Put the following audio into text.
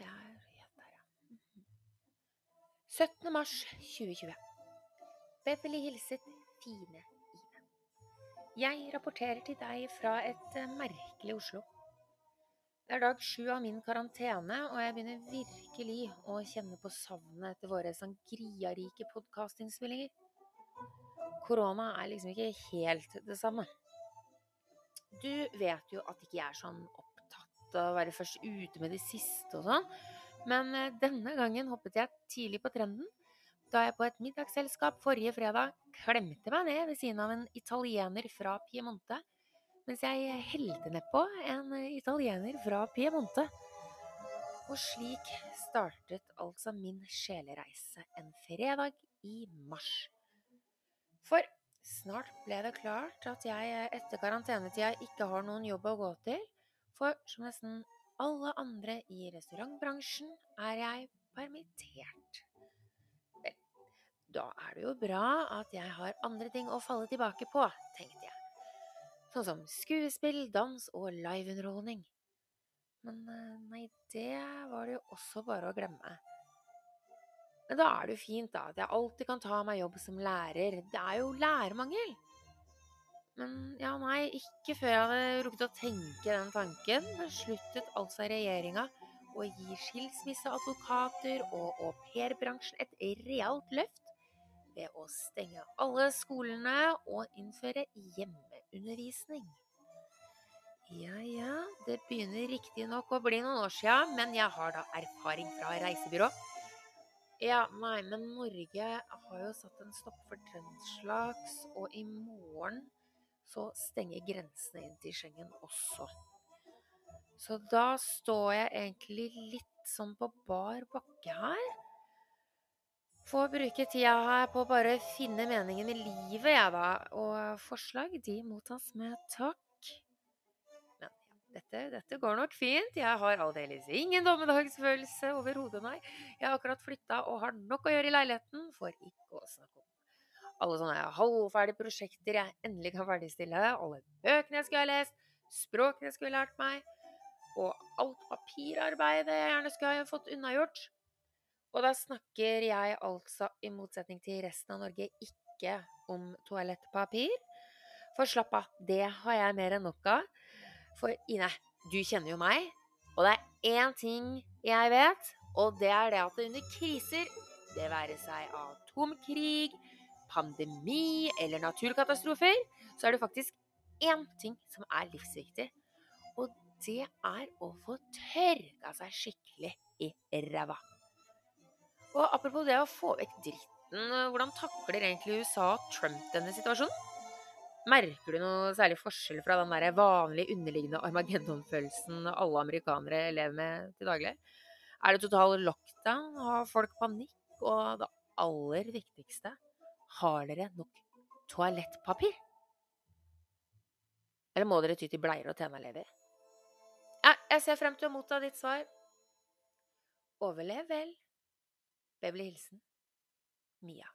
se her der, ja. Mhm. 17. mars 2020. Beverly hilset fine Ine. Jeg rapporterer til deg fra et eh, merkelig Oslo. Det er dag sju av min karantene, og jeg begynner virkelig å kjenne på savnet etter våre sangriarike podkastinnspillinger. Korona er liksom ikke helt det samme. Du vet jo at ikke jeg er sånn opptatt å være først ute med det siste og sånn, men eh, denne gangen hoppet jeg tidlig på trenden da jeg på et middagsselskap forrige fredag klemte meg ned ved siden av en italiener fra Piemonte, mens jeg helte nedpå en italiener fra Piemonte. Og slik startet altså min sjelereise en fredag i mars. For snart ble det klart at jeg etter karantenetida ikke har noen jobb å gå til, for som nesten alle andre i restaurantbransjen er jeg permittert. Vel, da er det jo bra at jeg har andre ting å falle tilbake på, tenkte jeg. Sånn som skuespill, dans og liveunderholdning. Men eh, nei, det var det jo også bare å glemme. Men da er det jo fint da, at jeg alltid kan ta meg jobb som lærer. Det er jo lærermangel. Men ja, nei, ikke før jeg hadde rukket å tenke den tanken, besluttet altså regjeringa å gi skilsmisseadvokater og aupairbransjen et realt løft ved å stenge alle skolene og innføre hjemmeundervisning. Ja ja, det begynner riktignok å bli noen år sia, men jeg har da erfaring fra reisebyrå. Ja, nei, men Norge har jo satt en stopp for den og i morgen så stenger grensene inn til Schengen også. Så da står jeg egentlig litt sånn på bar bakke her. Får bruke tida her på å bare finne meningen i livet, jeg, da. Og forslag, de mottas med takk. Men dette, dette går nok fint. Jeg har aldeles ingen dommedagsfølelse overhodet, nei. Jeg har akkurat flytta og har nok å gjøre i leiligheten, for ikke å snakke om alle sånne halvferdige prosjekter jeg endelig kan ferdigstille, alle bøkene jeg skulle ha lest, språkene jeg skulle lært meg, og alt papirarbeidet jeg gjerne skulle ha fått unnagjort. Og da snakker jeg altså, i motsetning til resten av Norge, ikke om toalettpapir. For slapp av, det har jeg mer enn nok av. For Ine, du kjenner jo meg, og det er én ting jeg vet, og det er det at under kriser, det være seg atomkrig, pandemi eller naturkatastrofer, så er det faktisk én ting som er livsviktig. Og det er å få tørka seg skikkelig i ræva. Og apropos det å få vekk dritten, hvordan takler egentlig USA og Trump denne situasjonen? Merker du noe særlig forskjell fra den der vanlige underliggende Armageddon-følelsen alle amerikanere lever med til daglig? Er det total lockdown? Har folk panikk? Og det aller viktigste har dere nok toalettpapir? Eller må dere ty til bleier og tenalever? Ja, jeg ser frem til å motta ditt svar. Overlev vel. Beverly hilsen Mia.